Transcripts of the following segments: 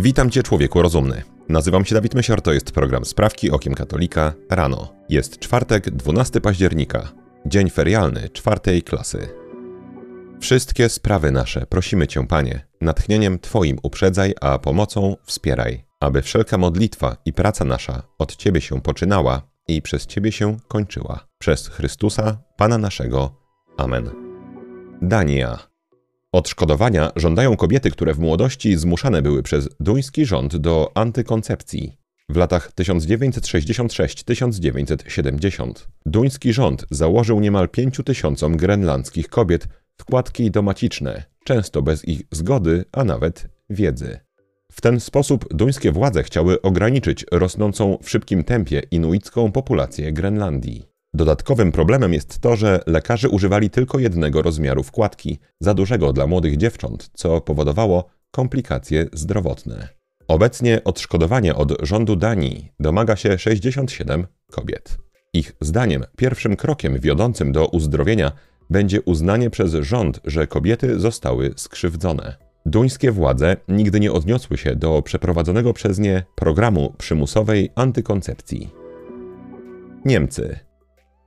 Witam Cię, człowieku rozumny. Nazywam się Dawid Mysior, to jest program Sprawki Okiem Katolika rano. Jest czwartek, 12 października, dzień ferialny czwartej klasy. Wszystkie sprawy nasze prosimy Cię, Panie, natchnieniem Twoim uprzedzaj, a pomocą wspieraj, aby wszelka modlitwa i praca nasza od Ciebie się poczynała i przez Ciebie się kończyła. Przez Chrystusa, Pana naszego. Amen. Dania. Odszkodowania żądają kobiety, które w młodości zmuszane były przez duński rząd do antykoncepcji. W latach 1966-1970 duński rząd założył niemal 5 tysiącom grenlandzkich kobiet wkładki domaciczne, często bez ich zgody, a nawet wiedzy. W ten sposób duńskie władze chciały ograniczyć rosnącą w szybkim tempie inuicką populację Grenlandii. Dodatkowym problemem jest to, że lekarze używali tylko jednego rozmiaru wkładki, za dużego dla młodych dziewcząt, co powodowało komplikacje zdrowotne. Obecnie odszkodowania od rządu Danii domaga się 67 kobiet. Ich zdaniem pierwszym krokiem wiodącym do uzdrowienia będzie uznanie przez rząd, że kobiety zostały skrzywdzone. Duńskie władze nigdy nie odniosły się do przeprowadzonego przez nie programu przymusowej antykoncepcji. Niemcy.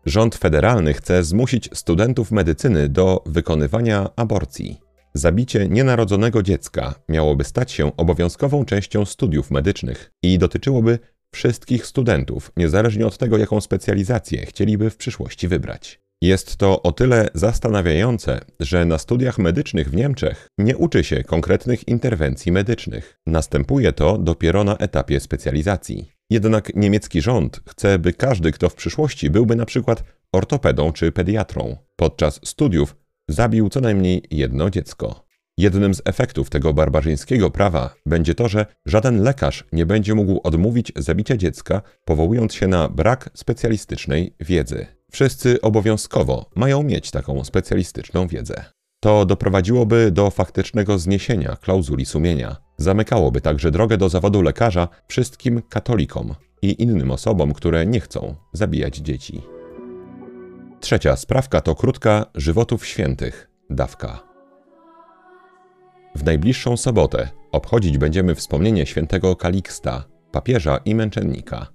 Rząd federalny chce zmusić studentów medycyny do wykonywania aborcji. Zabicie nienarodzonego dziecka miałoby stać się obowiązkową częścią studiów medycznych i dotyczyłoby wszystkich studentów, niezależnie od tego, jaką specjalizację chcieliby w przyszłości wybrać. Jest to o tyle zastanawiające, że na studiach medycznych w Niemczech nie uczy się konkretnych interwencji medycznych. Następuje to dopiero na etapie specjalizacji. Jednak niemiecki rząd chce, by każdy, kto w przyszłości byłby na przykład ortopedą czy pediatrą, podczas studiów zabił co najmniej jedno dziecko. Jednym z efektów tego barbarzyńskiego prawa będzie to, że żaden lekarz nie będzie mógł odmówić zabicia dziecka, powołując się na brak specjalistycznej wiedzy. Wszyscy obowiązkowo mają mieć taką specjalistyczną wiedzę. To doprowadziłoby do faktycznego zniesienia klauzuli sumienia. Zamykałoby także drogę do zawodu lekarza wszystkim katolikom i innym osobom, które nie chcą zabijać dzieci. Trzecia sprawka to krótka żywotów świętych, dawka. W najbliższą sobotę obchodzić będziemy wspomnienie świętego Kaliksta, papieża i męczennika.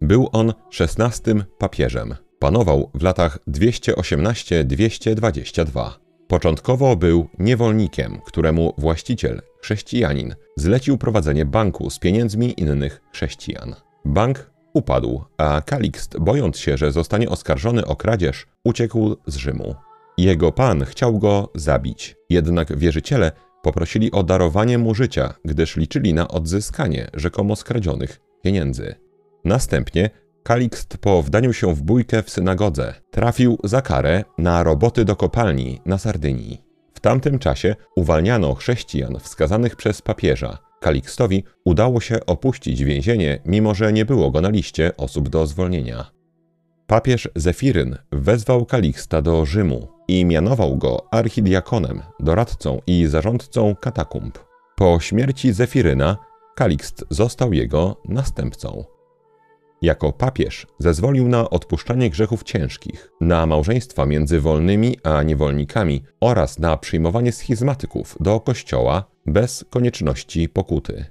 Był on szesnastym papieżem. Panował w latach 218-222. Początkowo był niewolnikiem, któremu właściciel, chrześcijanin, zlecił prowadzenie banku z pieniędzmi innych chrześcijan. Bank upadł, a Kalikst, bojąc się, że zostanie oskarżony o kradzież, uciekł z Rzymu. Jego pan chciał go zabić, jednak wierzyciele poprosili o darowanie mu życia, gdyż liczyli na odzyskanie rzekomo skradzionych pieniędzy. Następnie Kalikst po wdaniu się w bójkę w synagodze trafił za karę na roboty do kopalni na Sardynii. W tamtym czasie uwalniano chrześcijan wskazanych przez papieża. Kalikstowi udało się opuścić więzienie, mimo że nie było go na liście osób do zwolnienia. Papież Zefiryn wezwał Kaliksta do Rzymu i mianował go archidiakonem, doradcą i zarządcą katakumb. Po śmierci Zefiryna Kalikst został jego następcą. Jako papież zezwolił na odpuszczanie grzechów ciężkich, na małżeństwa między wolnymi a niewolnikami oraz na przyjmowanie schizmatyków do kościoła bez konieczności pokuty.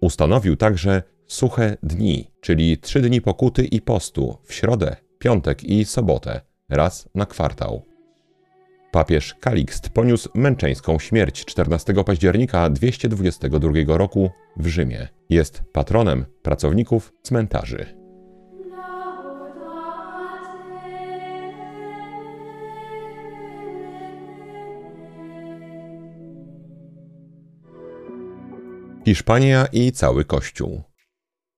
Ustanowił także suche dni, czyli trzy dni pokuty i postu w środę, piątek i sobotę, raz na kwartał. Papież Kalikst poniósł męczeńską śmierć 14 października 222 roku w Rzymie. Jest patronem pracowników cmentarzy. Hiszpania i cały Kościół.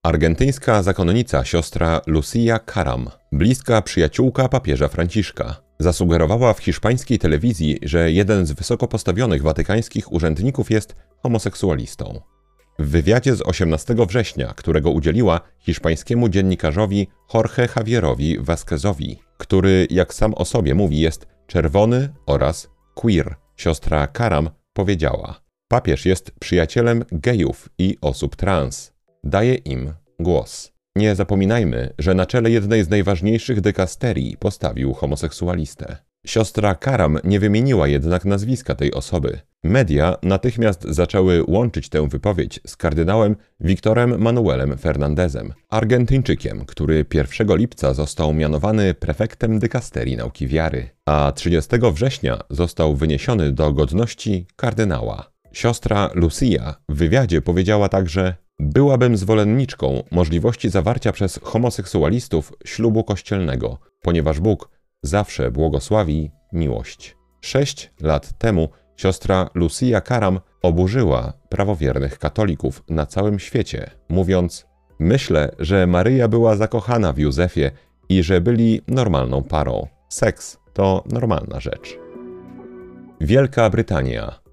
Argentyńska zakonnica siostra Lucia Karam, bliska przyjaciółka papieża Franciszka, zasugerowała w hiszpańskiej telewizji, że jeden z wysoko postawionych watykańskich urzędników jest homoseksualistą. W wywiadzie z 18 września, którego udzieliła hiszpańskiemu dziennikarzowi Jorge Javierowi Vasquezowi, który, jak sam o sobie mówi, jest czerwony oraz queer, siostra Karam powiedziała: Papież jest przyjacielem gejów i osób trans. Daje im głos. Nie zapominajmy, że na czele jednej z najważniejszych dekasterii postawił homoseksualistę. Siostra Karam nie wymieniła jednak nazwiska tej osoby. Media natychmiast zaczęły łączyć tę wypowiedź z kardynałem Wiktorem Manuelem Fernandezem, Argentyńczykiem, który 1 lipca został mianowany prefektem dykasterii nauki wiary, a 30 września został wyniesiony do godności kardynała. Siostra Lucia w wywiadzie powiedziała także: Byłabym zwolenniczką możliwości zawarcia przez homoseksualistów ślubu kościelnego, ponieważ Bóg zawsze błogosławi miłość. Sześć lat temu siostra Lucia Karam oburzyła prawowiernych katolików na całym świecie, mówiąc: Myślę, że Maryja była zakochana w Józefie i że byli normalną parą. Seks to normalna rzecz. Wielka Brytania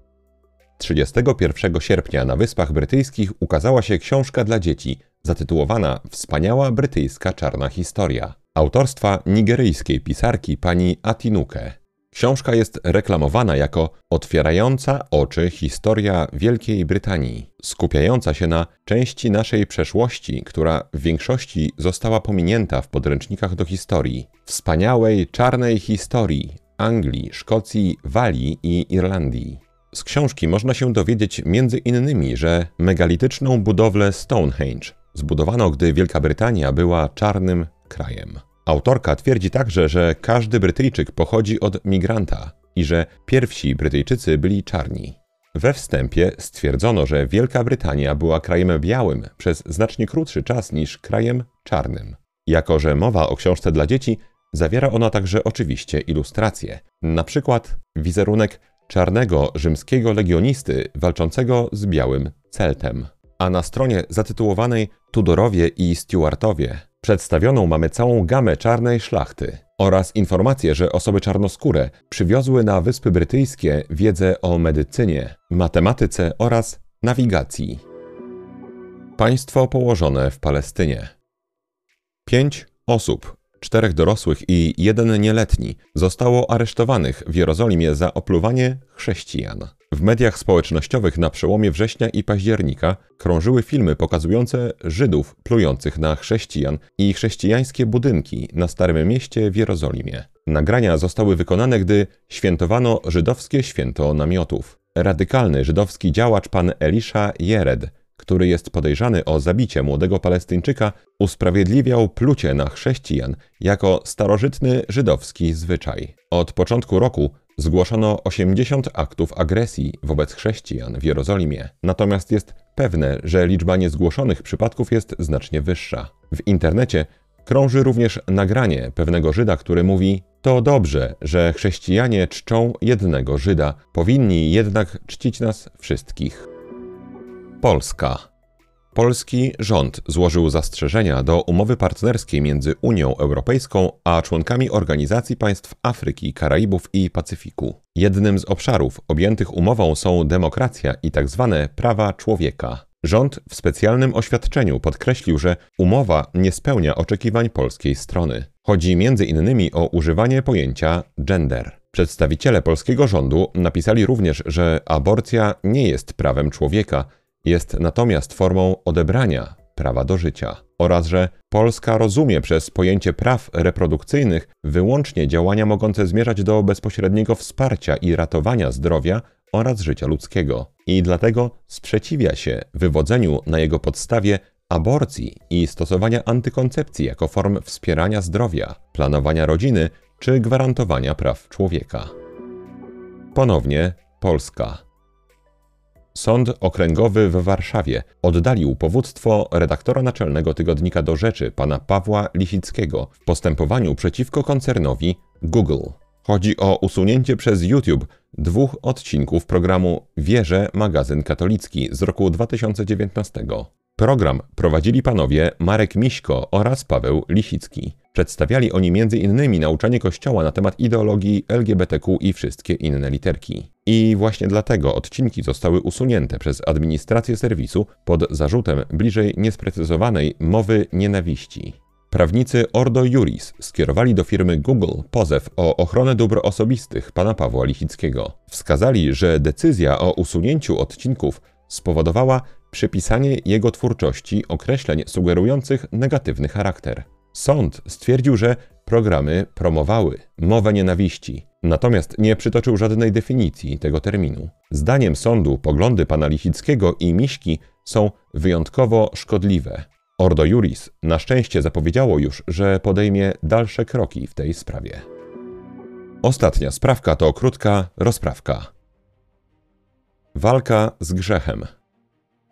31 sierpnia na Wyspach Brytyjskich ukazała się książka dla dzieci zatytułowana Wspaniała brytyjska czarna historia autorstwa nigeryjskiej pisarki pani Atinuke. Książka jest reklamowana jako otwierająca oczy historia Wielkiej Brytanii, skupiająca się na części naszej przeszłości, która w większości została pominięta w podręcznikach do historii. Wspaniałej czarnej historii Anglii, Szkocji, Walii i Irlandii. Z książki można się dowiedzieć między innymi, że megalityczną budowlę Stonehenge zbudowano, gdy Wielka Brytania była czarnym krajem. Autorka twierdzi także, że każdy Brytyjczyk pochodzi od migranta i że pierwsi Brytyjczycy byli czarni. We wstępie stwierdzono, że Wielka Brytania była krajem białym przez znacznie krótszy czas niż krajem czarnym. Jako, że mowa o książce dla dzieci, zawiera ona także oczywiście ilustracje, na przykład wizerunek czarnego rzymskiego legionisty walczącego z białym Celtem. A na stronie zatytułowanej Tudorowie i Stuartowie Przedstawioną mamy całą gamę czarnej szlachty oraz informację, że osoby czarnoskóre przywiozły na Wyspy Brytyjskie wiedzę o medycynie, matematyce oraz nawigacji. Państwo położone w Palestynie. Pięć osób, czterech dorosłych i jeden nieletni, zostało aresztowanych w Jerozolimie za opluwanie chrześcijan. W mediach społecznościowych na przełomie września i października krążyły filmy pokazujące Żydów plujących na chrześcijan i chrześcijańskie budynki na Starym Mieście w Jerozolimie. Nagrania zostały wykonane, gdy świętowano żydowskie święto namiotów. Radykalny żydowski działacz pan Elisha Jered, który jest podejrzany o zabicie młodego Palestyńczyka, usprawiedliwiał plucie na chrześcijan jako starożytny żydowski zwyczaj. Od początku roku Zgłoszono 80 aktów agresji wobec chrześcijan w Jerozolimie, natomiast jest pewne, że liczba niezgłoszonych przypadków jest znacznie wyższa. W internecie krąży również nagranie pewnego Żyda, który mówi: To dobrze, że chrześcijanie czczą jednego Żyda, powinni jednak czcić nas wszystkich. Polska. Polski rząd złożył zastrzeżenia do umowy partnerskiej między Unią Europejską a członkami Organizacji Państw Afryki, Karaibów i Pacyfiku. Jednym z obszarów objętych umową są demokracja i tzw. Tak prawa człowieka. Rząd w specjalnym oświadczeniu podkreślił, że umowa nie spełnia oczekiwań polskiej strony. Chodzi m.in. o używanie pojęcia gender. Przedstawiciele polskiego rządu napisali również, że aborcja nie jest prawem człowieka jest natomiast formą odebrania prawa do życia oraz że Polska rozumie przez pojęcie praw reprodukcyjnych wyłącznie działania mogące zmierzać do bezpośredniego wsparcia i ratowania zdrowia oraz życia ludzkiego i dlatego sprzeciwia się wywodzeniu na jego podstawie aborcji i stosowania antykoncepcji jako form wspierania zdrowia, planowania rodziny czy gwarantowania praw człowieka. Ponownie Polska. Sąd Okręgowy w Warszawie oddalił powództwo redaktora naczelnego tygodnika do rzeczy pana Pawła Lisickiego w postępowaniu przeciwko koncernowi Google. Chodzi o usunięcie przez YouTube dwóch odcinków programu Wierze magazyn katolicki z roku 2019. Program prowadzili panowie Marek Miśko oraz Paweł Lisicki. Przedstawiali oni m.in. nauczanie Kościoła na temat ideologii LGBTQ i wszystkie inne literki. I właśnie dlatego odcinki zostały usunięte przez administrację serwisu pod zarzutem bliżej niesprecyzowanej mowy nienawiści. Prawnicy Ordo Juris skierowali do firmy Google pozew o ochronę dóbr osobistych pana Pawła Lichickiego. Wskazali, że decyzja o usunięciu odcinków spowodowała przypisanie jego twórczości określeń sugerujących negatywny charakter. Sąd stwierdził, że programy promowały mowę nienawiści, Natomiast nie przytoczył żadnej definicji tego terminu. Zdaniem sądu poglądy pana Lisickiego i Miśki są wyjątkowo szkodliwe. Ordo Juris na szczęście zapowiedziało już, że podejmie dalsze kroki w tej sprawie. Ostatnia sprawka to krótka rozprawka. Walka z grzechem.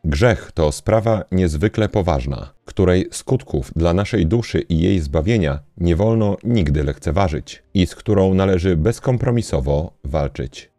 Grzech to sprawa niezwykle poważna, której skutków dla naszej duszy i jej zbawienia nie wolno nigdy lekceważyć i z którą należy bezkompromisowo walczyć.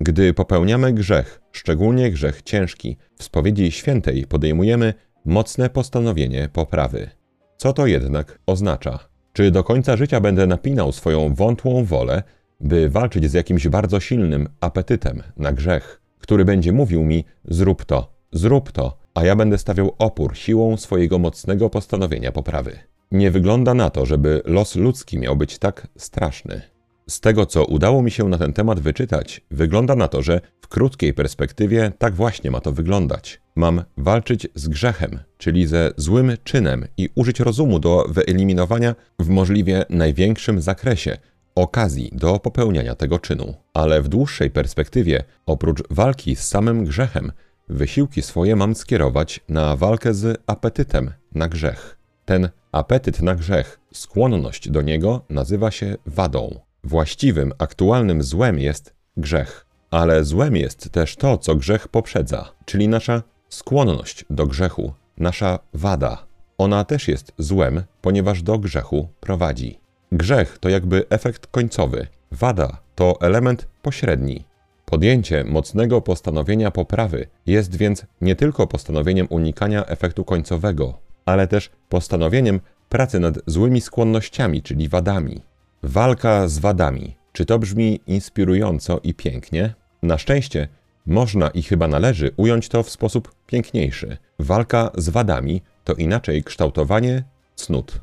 Gdy popełniamy grzech, szczególnie grzech ciężki, w spowiedzi świętej podejmujemy mocne postanowienie poprawy. Co to jednak oznacza? Czy do końca życia będę napinał swoją wątłą wolę, by walczyć z jakimś bardzo silnym apetytem na grzech, który będzie mówił mi: zrób to, zrób to, a ja będę stawiał opór siłą swojego mocnego postanowienia poprawy. Nie wygląda na to, żeby los ludzki miał być tak straszny. Z tego, co udało mi się na ten temat wyczytać, wygląda na to, że w krótkiej perspektywie tak właśnie ma to wyglądać. Mam walczyć z grzechem, czyli ze złym czynem i użyć rozumu do wyeliminowania w możliwie największym zakresie okazji do popełniania tego czynu. Ale w dłuższej perspektywie, oprócz walki z samym grzechem, wysiłki swoje mam skierować na walkę z apetytem na grzech. Ten apetyt na grzech, skłonność do niego nazywa się wadą. Właściwym, aktualnym złem jest grzech. Ale złem jest też to, co grzech poprzedza, czyli nasza skłonność do grzechu, nasza wada. Ona też jest złem, ponieważ do grzechu prowadzi. Grzech to jakby efekt końcowy, wada to element pośredni. Podjęcie mocnego postanowienia poprawy jest więc nie tylko postanowieniem unikania efektu końcowego, ale też postanowieniem pracy nad złymi skłonnościami, czyli wadami. Walka z wadami. Czy to brzmi inspirująco i pięknie? Na szczęście można i chyba należy ująć to w sposób piękniejszy. Walka z wadami to inaczej kształtowanie cnót.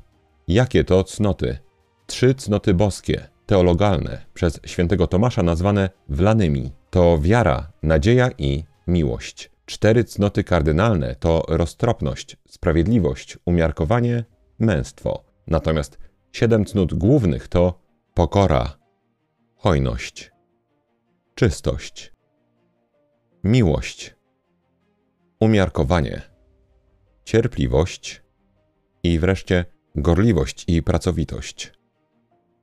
Jakie to cnoty? Trzy cnoty boskie, teologalne, przez świętego Tomasza nazwane wlanymi, to wiara, nadzieja i miłość. Cztery cnoty kardynalne to roztropność, sprawiedliwość, umiarkowanie, męstwo. Natomiast siedem cnót głównych to pokora, hojność, czystość, miłość, umiarkowanie, cierpliwość i wreszcie gorliwość i pracowitość.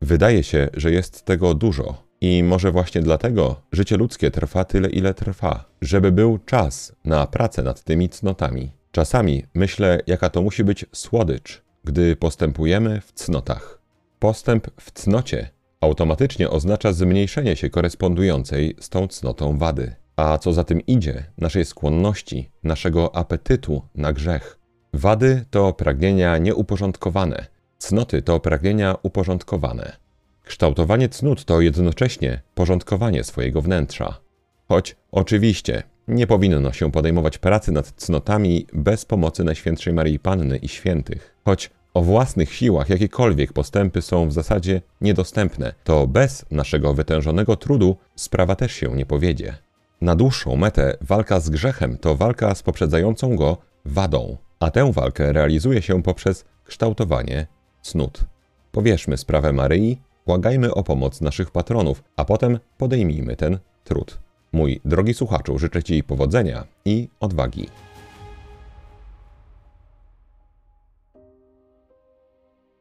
Wydaje się, że jest tego dużo i może właśnie dlatego życie ludzkie trwa tyle, ile trwa, żeby był czas na pracę nad tymi cnotami. Czasami myślę, jaka to musi być słodycz, gdy postępujemy w cnotach. Postęp w cnocie automatycznie oznacza zmniejszenie się korespondującej z tą cnotą wady, a co za tym idzie, naszej skłonności, naszego apetytu na grzech. Wady to pragnienia nieuporządkowane, cnoty to pragnienia uporządkowane. Kształtowanie cnót to jednocześnie porządkowanie swojego wnętrza. Choć oczywiście nie powinno się podejmować pracy nad cnotami bez pomocy Najświętszej Maryi Panny i świętych. Choć o własnych siłach jakiekolwiek postępy są w zasadzie niedostępne, to bez naszego wytężonego trudu sprawa też się nie powiedzie. Na dłuższą metę walka z grzechem to walka z poprzedzającą go wadą, a tę walkę realizuje się poprzez kształtowanie cnót. Powierzmy sprawę Maryi, błagajmy o pomoc naszych patronów, a potem podejmijmy ten trud. Mój drogi słuchaczu, życzę Ci powodzenia i odwagi.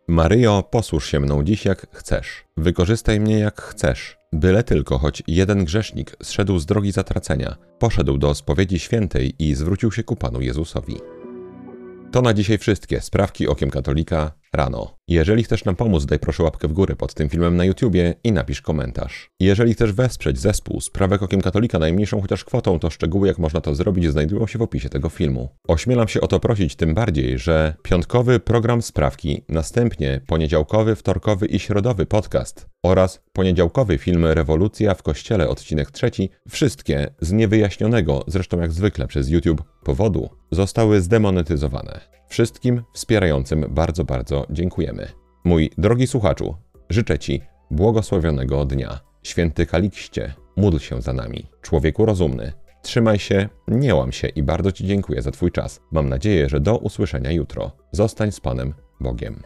Maryjo, posłuż się mną dziś jak chcesz. Wykorzystaj mnie jak chcesz. Byle tylko choć jeden grzesznik zszedł z drogi zatracenia, poszedł do spowiedzi świętej i zwrócił się ku Panu Jezusowi. To na dzisiaj wszystkie sprawki okiem katolika rano. Jeżeli chcesz nam pomóc, daj proszę łapkę w górę pod tym filmem na YouTubie i napisz komentarz. Jeżeli chcesz wesprzeć zespół Sprawek Okiem Katolika najmniejszą chociaż kwotą, to szczegóły jak można to zrobić znajdują się w opisie tego filmu. Ośmielam się o to prosić tym bardziej, że piątkowy program sprawki, następnie poniedziałkowy, wtorkowy i środowy podcast oraz poniedziałkowy film Rewolucja w Kościele odcinek trzeci, wszystkie z niewyjaśnionego, zresztą jak zwykle przez YouTube, powodu zostały zdemonetyzowane. Wszystkim wspierającym bardzo, bardzo dziękujemy. Mój drogi słuchaczu, życzę Ci błogosławionego dnia. Święty Kalikście, módl się za nami. Człowieku rozumny, trzymaj się, nie łam się i bardzo Ci dziękuję za Twój czas. Mam nadzieję, że do usłyszenia jutro. Zostań z Panem Bogiem.